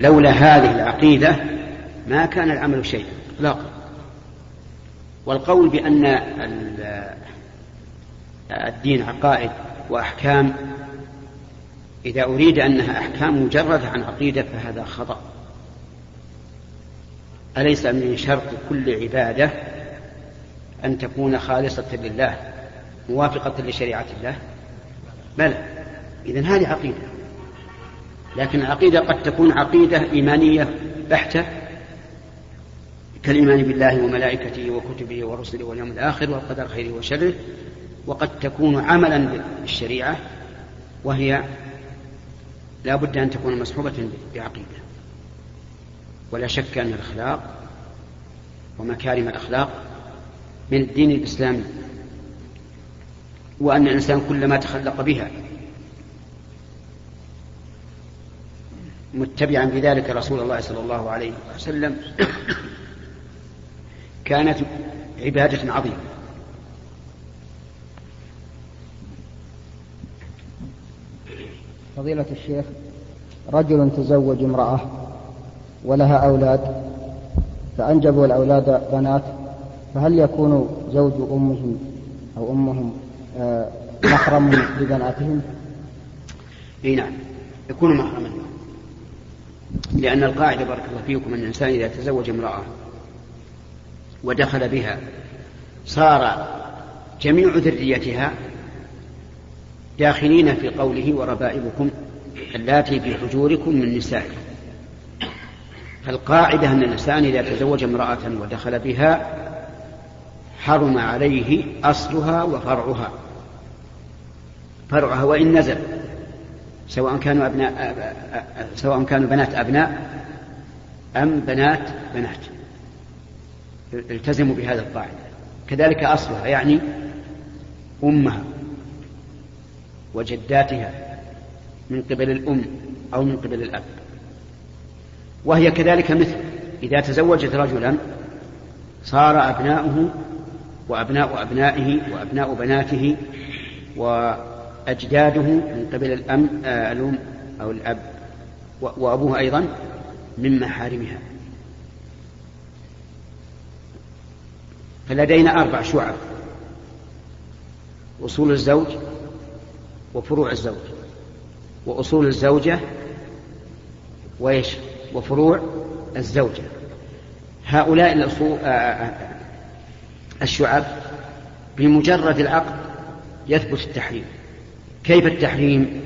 لولا هذه العقيدة ما كان العمل شيئا. إطلاقا والقول بأن الدين عقائد وأحكام إذا أريد أنها أحكام مجردة عن عقيدة فهذا خطأ. أليس من شرط كل عبادة أن تكون خالصة لله موافقة لشريعة الله؟ بلى إذن هذه عقيدة. لكن العقيدة قد تكون عقيدة إيمانية بحتة كالإيمان بالله وملائكته وكتبه ورسله واليوم الآخر والقدر خيره وشره وقد تكون عملا بالشريعة وهي لا بد أن تكون مصحوبة بعقيدة. ولا شك أن الأخلاق ومكارم الأخلاق من الدين الإسلامي وأن الإنسان كلما تخلق بها متبعا بذلك رسول الله صلى الله عليه وسلم كانت عبادة عظيمة فضيلة الشيخ رجل تزوج امرأة ولها أولاد فأنجبوا الأولاد بنات فهل يكون زوج أمهم أو أمهم آه، محرم لبناتهم؟ إي نعم يكون محرما لأن القاعدة بارك الله فيكم أن الإنسان إذا تزوج امرأة ودخل بها صار جميع ذريتها داخلين في قوله وربائبكم اللاتي في حجوركم من نسائكم. فالقاعدة أن الإنسان إذا تزوج امرأة ودخل بها حرم عليه أصلها وفرعها. فرعها وإن نزل. سواء كانوا أبناء سواء كانوا بنات أبناء أم بنات بنات. التزموا بهذا القاعدة. كذلك أصلها يعني أمها وجداتها من قبل الأم أو من قبل الأب. وهي كذلك مثل إذا تزوجت رجلا صار أبناؤه وأبناء أبنائه وأبناء بناته وأجداده من قبل الأم آه الأم أو الأب وأبوه أيضا من محارمها. فلدينا أربع شعب أصول الزوج وفروع الزوج. وأصول الزوجة وإيش؟ وفروع الزوجة. هؤلاء آه، آه، الشعب بمجرد العقد يثبت التحريم. كيف التحريم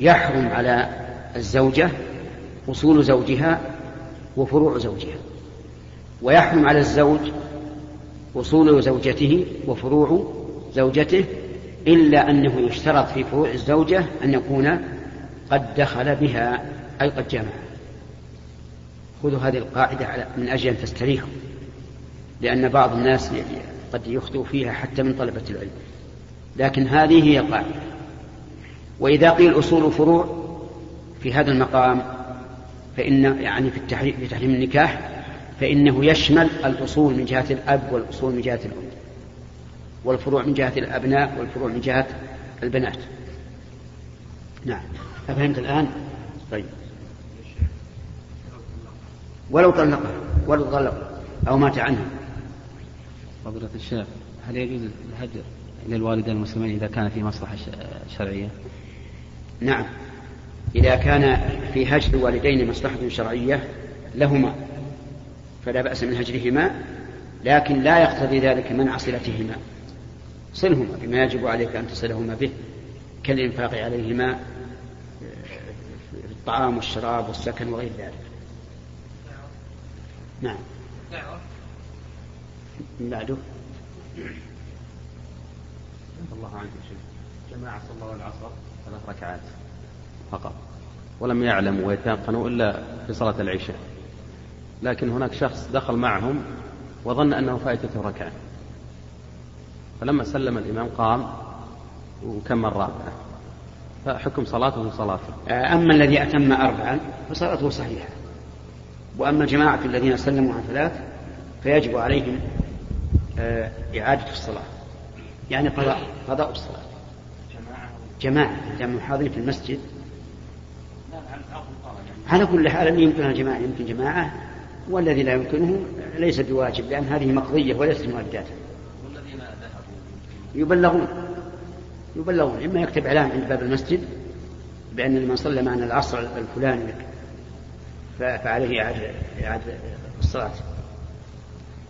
يحرم على الزوجة أصول زوجها وفروع زوجها؟ ويحرم على الزوج أصول زوجته وفروع زوجته إلا أنه يشترط في فروع الزوجة أن يكون قد دخل بها أي قد جمع خذوا هذه القاعدة من أجل أن تستريحوا لأن بعض الناس قد يخطئ فيها حتى من طلبة العلم. لكن هذه هي القاعدة. وإذا قيل أصول فروع في هذا المقام فإن يعني في التحريم في تحريم النكاح فإنه يشمل الأصول من جهة الأب والأصول من جهة الأم. والفروع من جهة الأبناء والفروع من جهة البنات. نعم. أفهمت الآن؟ طيب. ولو طلقها ولو طلق أو مات عنها. فضيلة الشيخ هل يجوز الهجر؟ للوالدين المسلمين إذا كان في مصلحة شرعية؟ نعم. إذا كان في هجر الوالدين مصلحة شرعية لهما فلا بأس من هجرهما لكن لا يقتضي ذلك منع صلتهما صلهما بما يجب عليك أن تصلهما به كالإنفاق عليهما في الطعام والشراب والسكن وغير ذلك. نعم. من بعده؟ الله عنك شيخ جماعة صلوا العصر ثلاث ركعات فقط. ولم يعلموا ويتيقنوا إلا في صلاة العشاء. لكن هناك شخص دخل معهم وظن أنه فائتته ركعة فلما سلم الإمام قام وكمل رابعة. فحكم صلاته صلاته. أما الذي أتم أربعا فصلاته صحيحة. وأما الجماعة الذين سلموا عن ثلاث فيجب عليهم آه، إعادة الصلاة. يعني قضاء. قضاء الصلاة. جماعة. جماعة. حاضرين في المسجد. على كل حال يمكن الجماعة يمكن جماعة. والذي لا يمكنه ليس بواجب لأن هذه مقضية وليست مؤداة يبلغون. يبلغون. إما يكتب إعلان عند باب المسجد بأن من صلى معنا العصر الفلاني فعليه إعادة إعادة الصلاة.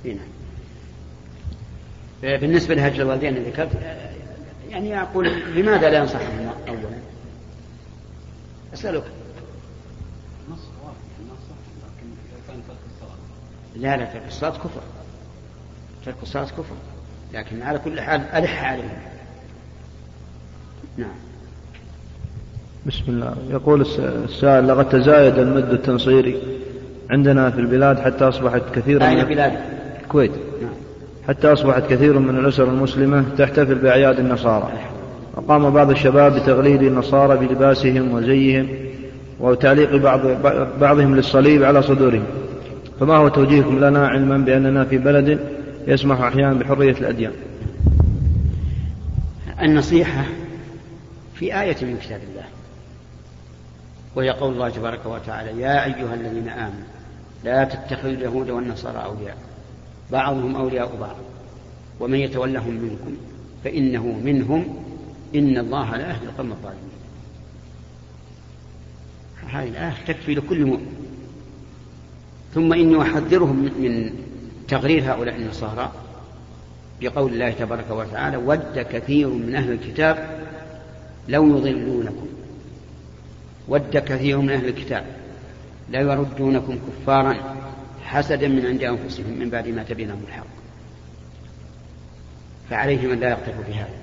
هنا بالنسبة لهجر الوالدين اللي ذكرت يعني أقول لماذا لا ينصحهم أولا أسألك. لا لا ترك الصلاة كفر. ترك الصلاة كفر. لكن على كل حال ألح عليهم. نعم. بسم الله. يقول السائل لقد تزايد المد التنصيري عندنا في البلاد حتى أصبحت كثيرا أين بلاد الكويت. نعم. حتى أصبحت كثير من الأسر المسلمة تحتفل بأعياد النصارى. وقام بعض الشباب بتغليد النصارى بلباسهم وزيهم وتعليق بعض بعضهم للصليب على صدورهم. فما هو توجيهكم لنا علما بأننا في بلد يسمح أحيانا بحرية الأديان؟ النصيحة في آية من كتاب الله. وهي قول الله تبارك وتعالى يا أيها الذين آمنوا لا تتخذوا اليهود والنصارى أولياء. بعضهم أولياء بعض. ومن يتولهم منكم فإنه منهم إن الله لا يهدي القوم الظالمين. هذه الآية تكفي لكل مؤمن. ثم إني أحذرهم من تغرير هؤلاء النصارى بقول الله تبارك وتعالى ود كثير من أهل الكتاب لو يضلونكم. ود كثير من أهل الكتاب لا يردونكم كفارا. حسدا من عند أنفسهم من بعد ما تبين لهم الحق. فعليهم أن لا يقتفوا بهذا.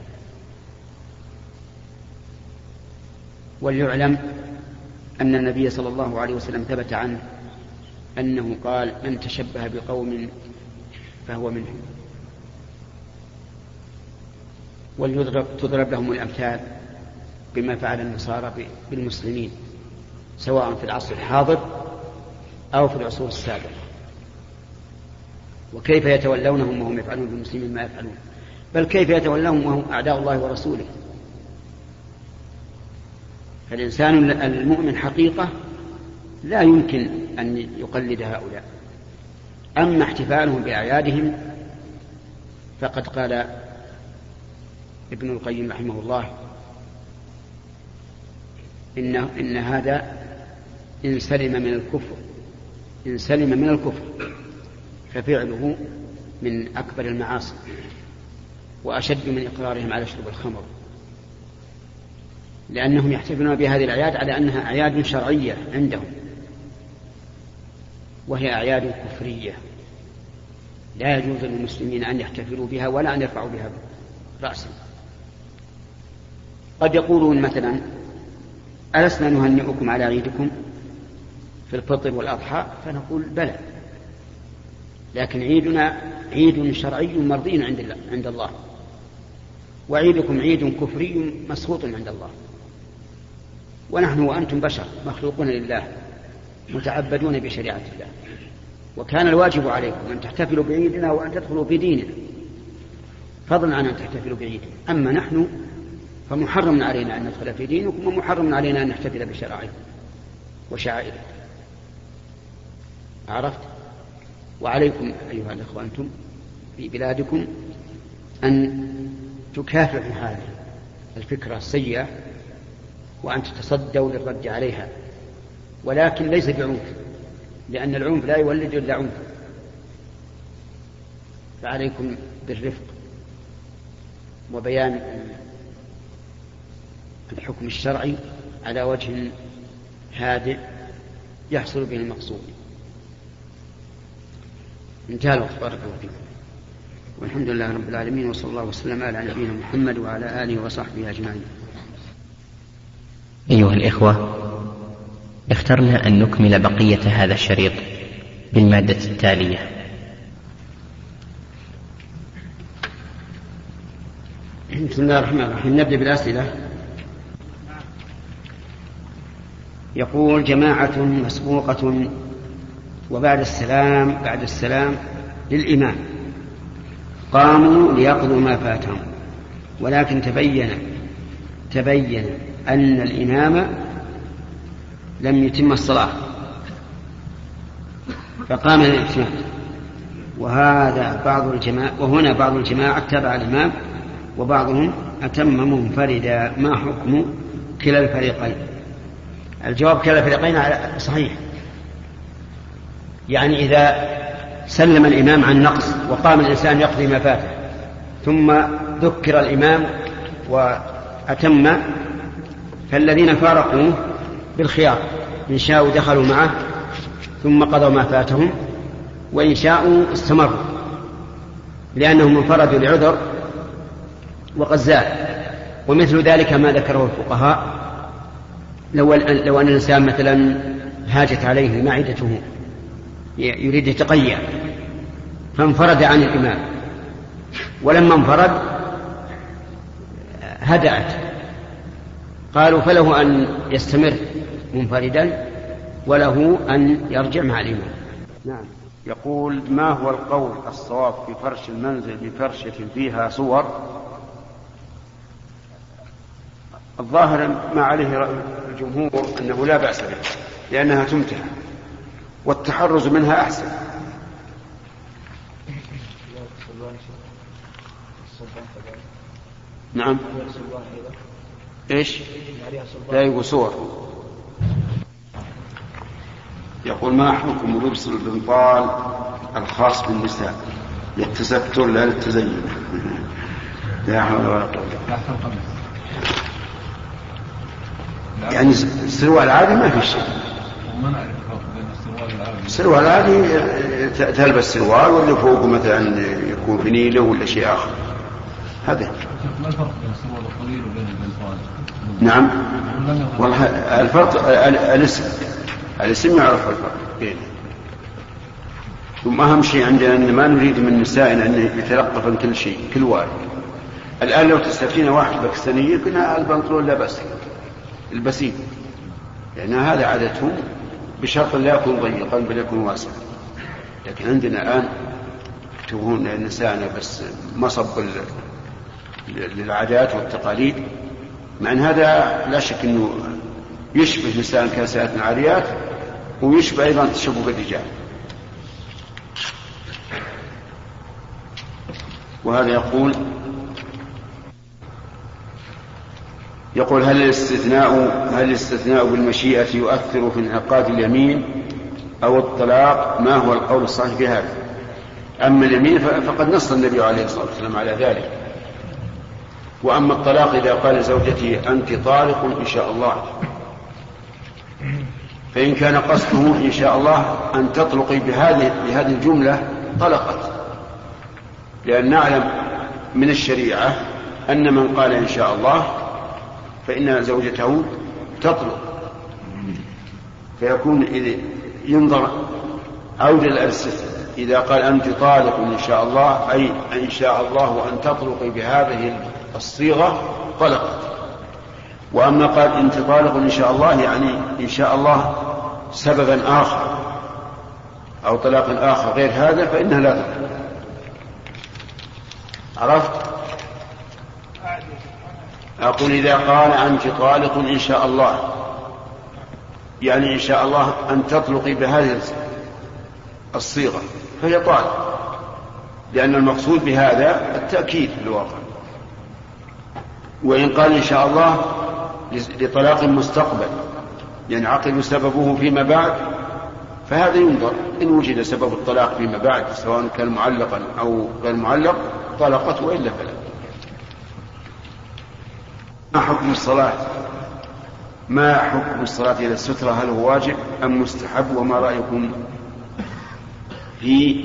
وليعلم أن النبي صلى الله عليه وسلم ثبت عنه أنه قال من تشبه بقوم فهو منهم. وليضرب تضرب لهم الأمثال بما فعل النصارى بالمسلمين سواء في العصر الحاضر أو في العصور السابقة. وكيف يتولونهم وهم يفعلون بالمسلمين ما يفعلون. بل كيف يتولونهم وهم أعداء الله ورسوله. فالإنسان المؤمن حقيقة لا يمكن أن يقلد هؤلاء. أما احتفالهم بأعيادهم فقد قال ابن القيم رحمه الله إن, إن هذا إن سلم من الكفر إن سلم من الكفر. ففعله من أكبر المعاصي وأشد من إقرارهم على شرب الخمر. لأنهم يحتفلون بهذه الأعياد على أنها أعياد شرعية عندهم وهي أعياد كفرية. لا يجوز للمسلمين أن يحتفلوا بها ولا أن يرفعوا بها رأسا. قد يقولون مثلا ألسنا نهنئكم على عيدكم في الفطر والأضحى؟ فنقول بلى. لكن عيدنا عيد شرعي مرضي عند الله, عند الله. وعيدكم عيد كفري مسخوط عند الله. ونحن وأنتم بشر مخلوقون لله متعبدون بشريعة الله. وكان الواجب عليكم أن تحتفلوا بعيدنا وأن تدخلوا في ديننا. فضلا عن أن تحتفلوا بعيدنا. أما نحن فمحرم علينا أن ندخل في دينكم ومحرم علينا أن نحتفل بشرائعكم وشعائركم. عرفت؟ وعليكم أيها الأخوة أنتم في بلادكم أن تكافحوا هذه الفكرة السيئة وأن تتصدوا للرد عليها. ولكن ليس بعنف لأن العنف لا يولد إلا عنف. فعليكم بالرفق وبيان الحكم الشرعي على وجه هادئ يحصل به المقصود. انتهى الوقت بارك الله فيكم. والحمد لله رب العالمين وصلى الله وسلم على نبينا محمد وعلى آله وصحبه أجمعين. أيها الإخوة اخترنا أن نكمل بقية هذا الشريط بالمادة التالية. بسم الله الرحمن الرحيم. نبدأ بالأسئلة. يقول جماعة مسبوقة وبعد السلام بعد السلام للإمام. قاموا ليقضوا ما فاتهم. ولكن تبين تبين أن الإمام لم يتم الصلاة. فقام الإتمام وهذا بعض الجماعة وهنا بعض الجماعة اتبع الإمام وبعضهم أتم منفردا. ما حكم كلا الفريقين؟ الجواب كلا الفريقين صحيح. يعني إذا سلم الإمام عن نقص وقام الإنسان يقضي ما فاته ثم ذكر الإمام وأتم فالذين فارقوه بالخيار إن شاءوا دخلوا معه ثم قضوا ما فاتهم وإن شاءوا استمروا لأنهم انفردوا لعذر وقد زال ومثل ذلك ما ذكره الفقهاء لو لو أن الإنسان مثلا هاجت عليه معدته يريد يتقيأ. فانفرد عن الإمام. ولما انفرد هدأت. قالوا فله أن يستمر منفردا وله أن يرجع مع الإمام. نعم. يقول ما هو القول الصواب في فرش المنزل بفرشة فيها صور؟ الظاهر ما عليه الجمهور أنه لا بأس به لأنها تمتع. والتحرز منها أحسن. نعم. إيش؟ لا يقول صور. يقول ما حكم لبس البنطال الخاص بالنساء؟ للتستر لا للتزين لا حول ولا قوة. يعني السروال العادي ما في شيء. السروال العادي تلبس سروال واللي فوق مثلا يكون بنيله ولا شيء آخر. هذا. ما الفرق بين السروال الطويل وبين البنطال؟ نعم. والله الفرق الاسم. الاسم يعرف الفرق بينه. ثم أهم شيء عندنا أن ما نريد من نسائنا أن يتلقفن كل شيء كل واحد. الآن لو تستفتين واحد باكستانية كنا البنطلون لا بأس. البسيط. لأن هذا عادتهم. بشرط لا يكون ضيقا بل يكون واسعا لكن عندنا الآن يكتبون نسائنا بس مصب للعادات والتقاليد مع أن هذا لا شك إنه يشبه نساء كاسات عاريات ويشبه أيضا تشبه الرجال. وهذا يقول يقول هل الاستثناء هل الاستثناء بالمشيئة يؤثر في انعقاد اليمين أو الطلاق؟ ما هو القول الصحيح في هذا؟ أما اليمين فقد نص النبي عليه الصلاة والسلام على ذلك. وأما الطلاق إذا قال لزوجته أنت طالق إن شاء الله. فإن كان قصده إن شاء الله أن تطلقي بهذه بهذه الجملة طلقت. لأن نعلم من الشريعة أن من قال إن شاء الله فإن زوجته تطلق. فيكون ينظر عودة الألسفة إذا قال أنت طالق إن شاء الله أي إن شاء الله أن تطلقي بهذه الصيغة طلقت. وأما قال أنت طالق إن شاء الله يعني إن شاء الله سببا آخر أو طلاق آخر غير هذا فإنها لا تطلق. عرفت؟ أقول إذا قال أنت طالق إن شاء الله يعني إن شاء الله أن تطلقي بهذه الصيغة فهي طالق لأن المقصود بهذا التأكيد في الواقع. وإن قال إن شاء الله لطلاق مستقبل ينعقد سببه فيما بعد فهذا ينظر إن وجد سبب الطلاق فيما بعد سواء كان معلقا أو غير معلق طلقت وإلا فلا. ما حكم الصلاة ما حكم الصلاة إلى السترة هل هو واجب أم مستحب وما رأيكم في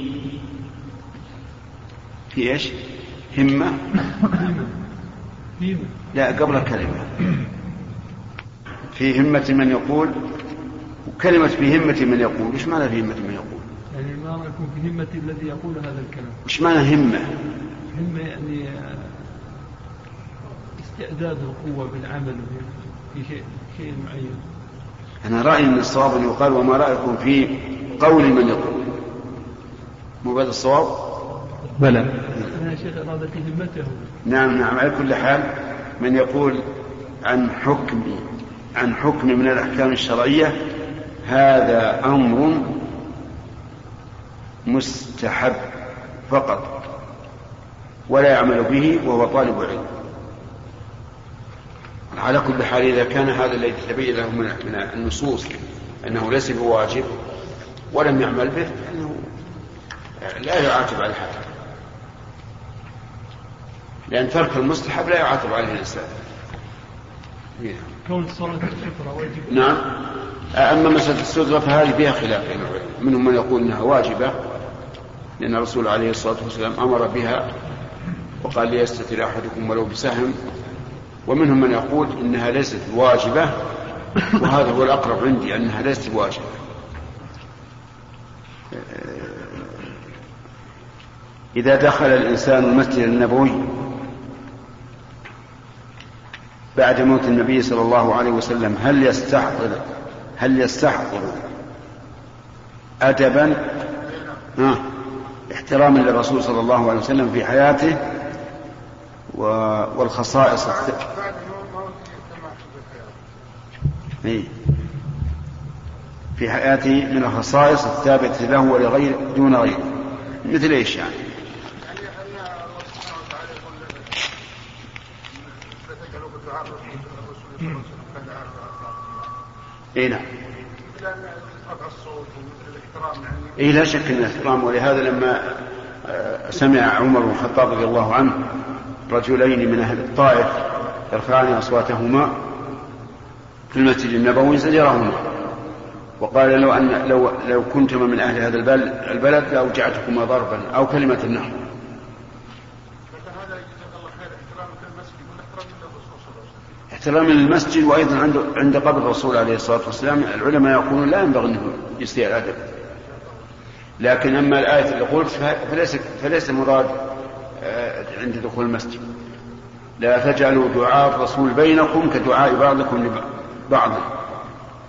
في إيش؟ همة لا قبل الكلمة في همة من يقول وكلمة في همة من يقول وش معنى في همة من يقول؟ يعني ما يكون في همة الذي يقول هذا الكلام وش معنى همة؟ همة يعني استعداد القوة بالعمل في شيء شيء معين. أنا رأيي أن الصواب أن يقال وما رأيكم في قول من يقول؟ مو هذا الصواب؟ بلى. أنا شيخ إرادة همته نعم نعم. على كل حال من يقول عن حكم عن حكم من الأحكام الشرعية هذا أمر مستحب فقط ولا يعمل به وهو طالب علم. على كل حال إذا كان هذا الذي تبين له من النصوص أنه ليس بواجب ولم يعمل به فإنه لا يعاتب على هذا لأن ترك المستحب لا يعاتب عليه الإنسان. كون صلاة الفطرة واجب. نعم. أما مسألة السدرة فهذه فيها خلاف بين العلماء. منهم من يقول أنها واجبة لأن الرسول عليه الصلاة والسلام أمر بها وقال ليستتر أحدكم ولو بسهم. ومنهم من يقول إنها ليست واجبة وهذا هو الأقرب عندي أنها ليست واجبة. إذا دخل الإنسان المسجد النبوي بعد موت النبي صلى الله عليه وسلم هل يستحضر هل يستحضر أدبا؟ احتراما للرسول صلى الله عليه وسلم في حياته والخصائص إيه. في حياته من الخصائص الثابتة له ولغيره دون غيره مثل إيش يعني؟ اي نعم اي لا شك إن الإحترام ولهذا لما آه، سمع عمر بن الخطاب رضي الله عنه رجلين من أهل الطائف يرفعان أصواتهما في المسجد النبوي زجرهما. وقال لو ان لو لو كنتما من أهل هذا البلد لأوجعتكما ضربا أو كلمة نحو احترام للمسجد وأيضا عند عند قبر الرسول عليه الصلاة والسلام. العلماء يقولون لا ينبغي أنه يسيء الادب لكن أما الآية اللي قلت فليس فليس المراد آه، عند دخول المسجد. لا تجعلوا دعاء الرسول بينكم كدعاء بعضكم لبعض.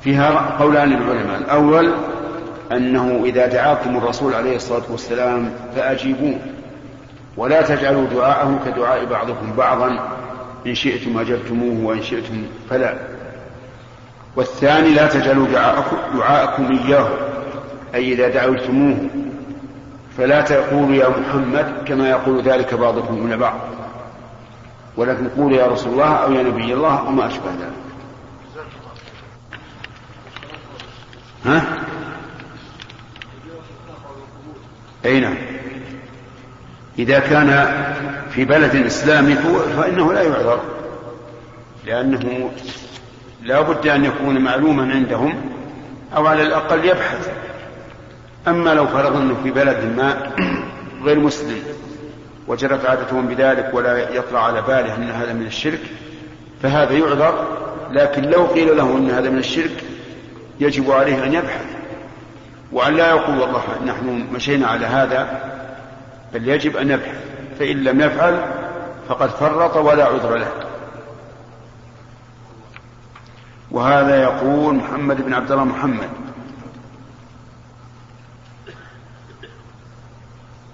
فيها قولان للعلماء. الأول أنه إذا دعاكم الرسول عليه الصلاة والسلام فأجيبوه. ولا تجعلوا دعاءه كدعاء بعضكم بعضا. إن شئتم أجبتموه وإن شئتم فلا. والثاني لا تجعلوا دعاءكم, دعاءكم إياه. أي إذا دعوتموه فلا تقولوا يا محمد كما يقول ذلك بعضكم من بعض. ولكن قولوا يا رسول الله أو يا نبي الله وما أشبه ذلك. ها؟ أي نعم. إذا كان في بلد إسلامي فإنه لا يعذر. لأنه لا بد أن يكون معلوما عندهم أو على الأقل يبحث. أما لو فرض أنه في بلد ما غير مسلم وجرت عادتهم بذلك ولا يطلع على باله أن هذا من الشرك فهذا يعذر لكن لو قيل له أن هذا من الشرك يجب عليه أن يبحث. وأن لا يقول والله نحن مشينا على هذا بل يجب أن يبحث. فإن لم يفعل فقد فرط ولا عذر له. وهذا يقول محمد بن عبد الله محمد.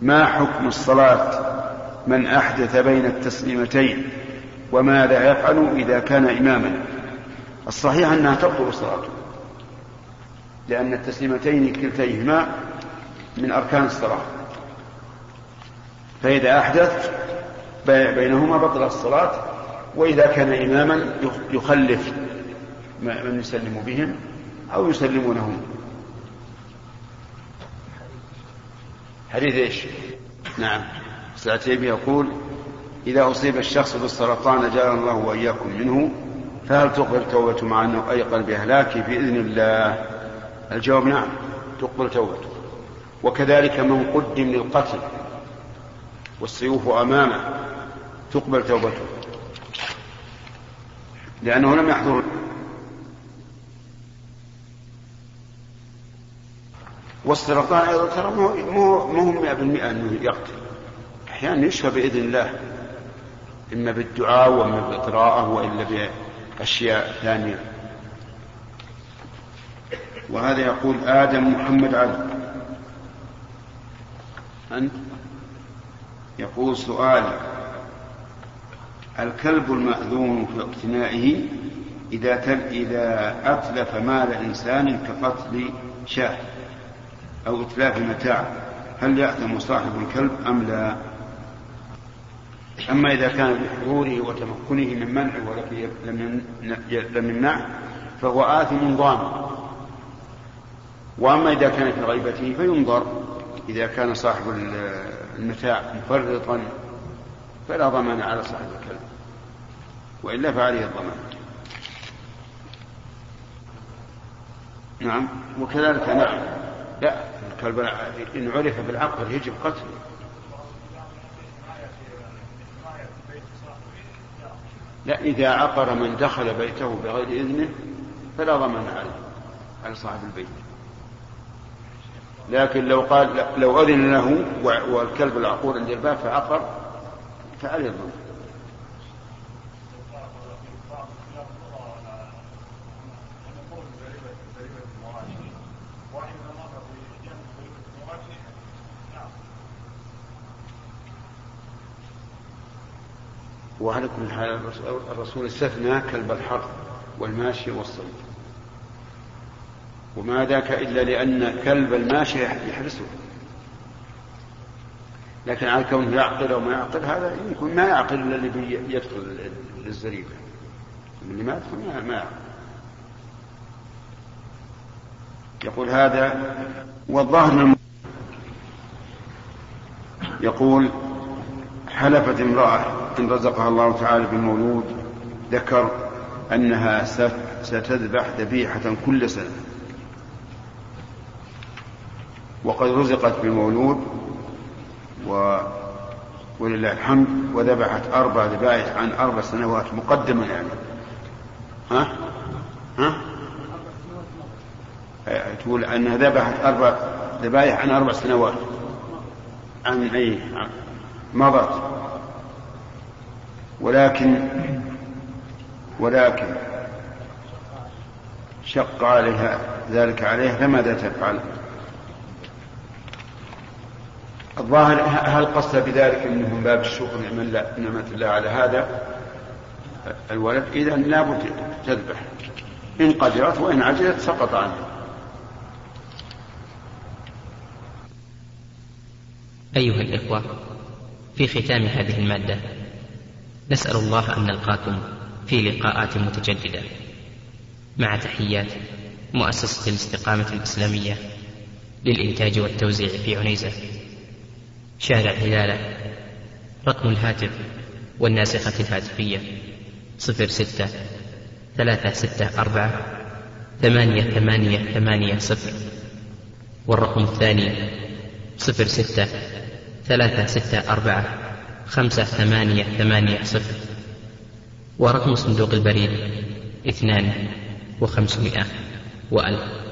ما حكم الصلاة من أحدث بين التسليمتين وماذا يفعل إذا كان إماما؟ الصحيح أنها تبطل صلاته لأن التسليمتين كلتيهما من أركان الصلاة. فإذا أحدث بينهما بطل الصلاة وإذا كان إماما يخلف من يسلم بهم أو يسلمونهم. حديث إيش؟ نعم ساعتين يقول إذا أصيب الشخص بالسرطان أجارنا الله وإياكم منه فهل تقبل توبته مع أنه أيقن بإهلاكه بإذن الله؟ الجواب نعم تقبل توبته وكذلك من قدم للقتل والسيوف أمامه تقبل توبته لأنه لم يحضر والسرطان أيضا ترى مو مو 100% أنه يقتل. أحيانا يشفى بإذن الله. إما بالدعاء وإما بالقراءة وإلا بأشياء ثانية. وهذا يقول آدم محمد علي. أنت؟ يقول سؤال الكلب المأذون في اقتنائه إذا إذا أتلف مال إنسان كقتل شاة. أو إتلاف متاع هل يأثم صاحب الكلب أم لا؟ أما إذا كان بحضوره وتمكنه من منعه ولكن لم يمنعه فهو آثم ضامن. وأما إذا كان في غيبته فينظر. إذا كان صاحب المتاع مفرطا فلا ضمان على صاحب الكلب وإلا فعليه الضمان. نعم. وكذلك نعم. لا. إن عرف بالعقل يجب قتله. لا إذا عقر من دخل بيته بغير إذنه فلا ضمان عليه على صاحب البيت. لكن لو قال لو أذن له والكلب العقور عند الباب فعقر فعليه الضمان. وعلى كل حال الرسول استثنى كلب الحرث والماشي والصيد وما ذاك إلا لأن كلب الماشي يحرسه لكن على كونه يعقل أو ما يعقل هذا يمكن ما يعقل إلا اللي يدخل للزريبة. اللي ما يدخل ما يعقل. يقول هذا والظاهر يقول حلفت امرأة إن رزقها الله تعالى بمولود ذكر أنها ستذبح ذبيحة كل سنة. وقد رزقت بمولود و ولله الحمد وذبحت أربع ذبائح عن أربع سنوات مقدما يعني. ها؟ ها؟ تقول أنها ذبحت أربع ذبائح عن أربع سنوات. عن أي؟ مضت. ولكن ولكن شق عليها ذلك عليها فماذا تفعل؟ الظاهر هل قصد بذلك انه من باب الشكر نعمة الله على هذا الولد؟ اذا لابد تذبح. إن قدرت وإن عجلت سقط عنها أيها الإخوة في ختام هذه المادة نسأل الله أن نلقاكم في لقاءات متجددة. مع تحيات مؤسسة الاستقامة الإسلامية للإنتاج والتوزيع في عنيزة. شارع هلالة رقم الهاتف والناسخة الهاتفية صفر ستة ثلاثة ستة أربعة ثمانية ثمانية ثمانية صفر. والرقم الثاني صفر ستة ثلاثة ستة أربعة. خمسة ثمانية ثمانية صفر. ورقم صندوق البريد اثنان وخمسمائة وألف.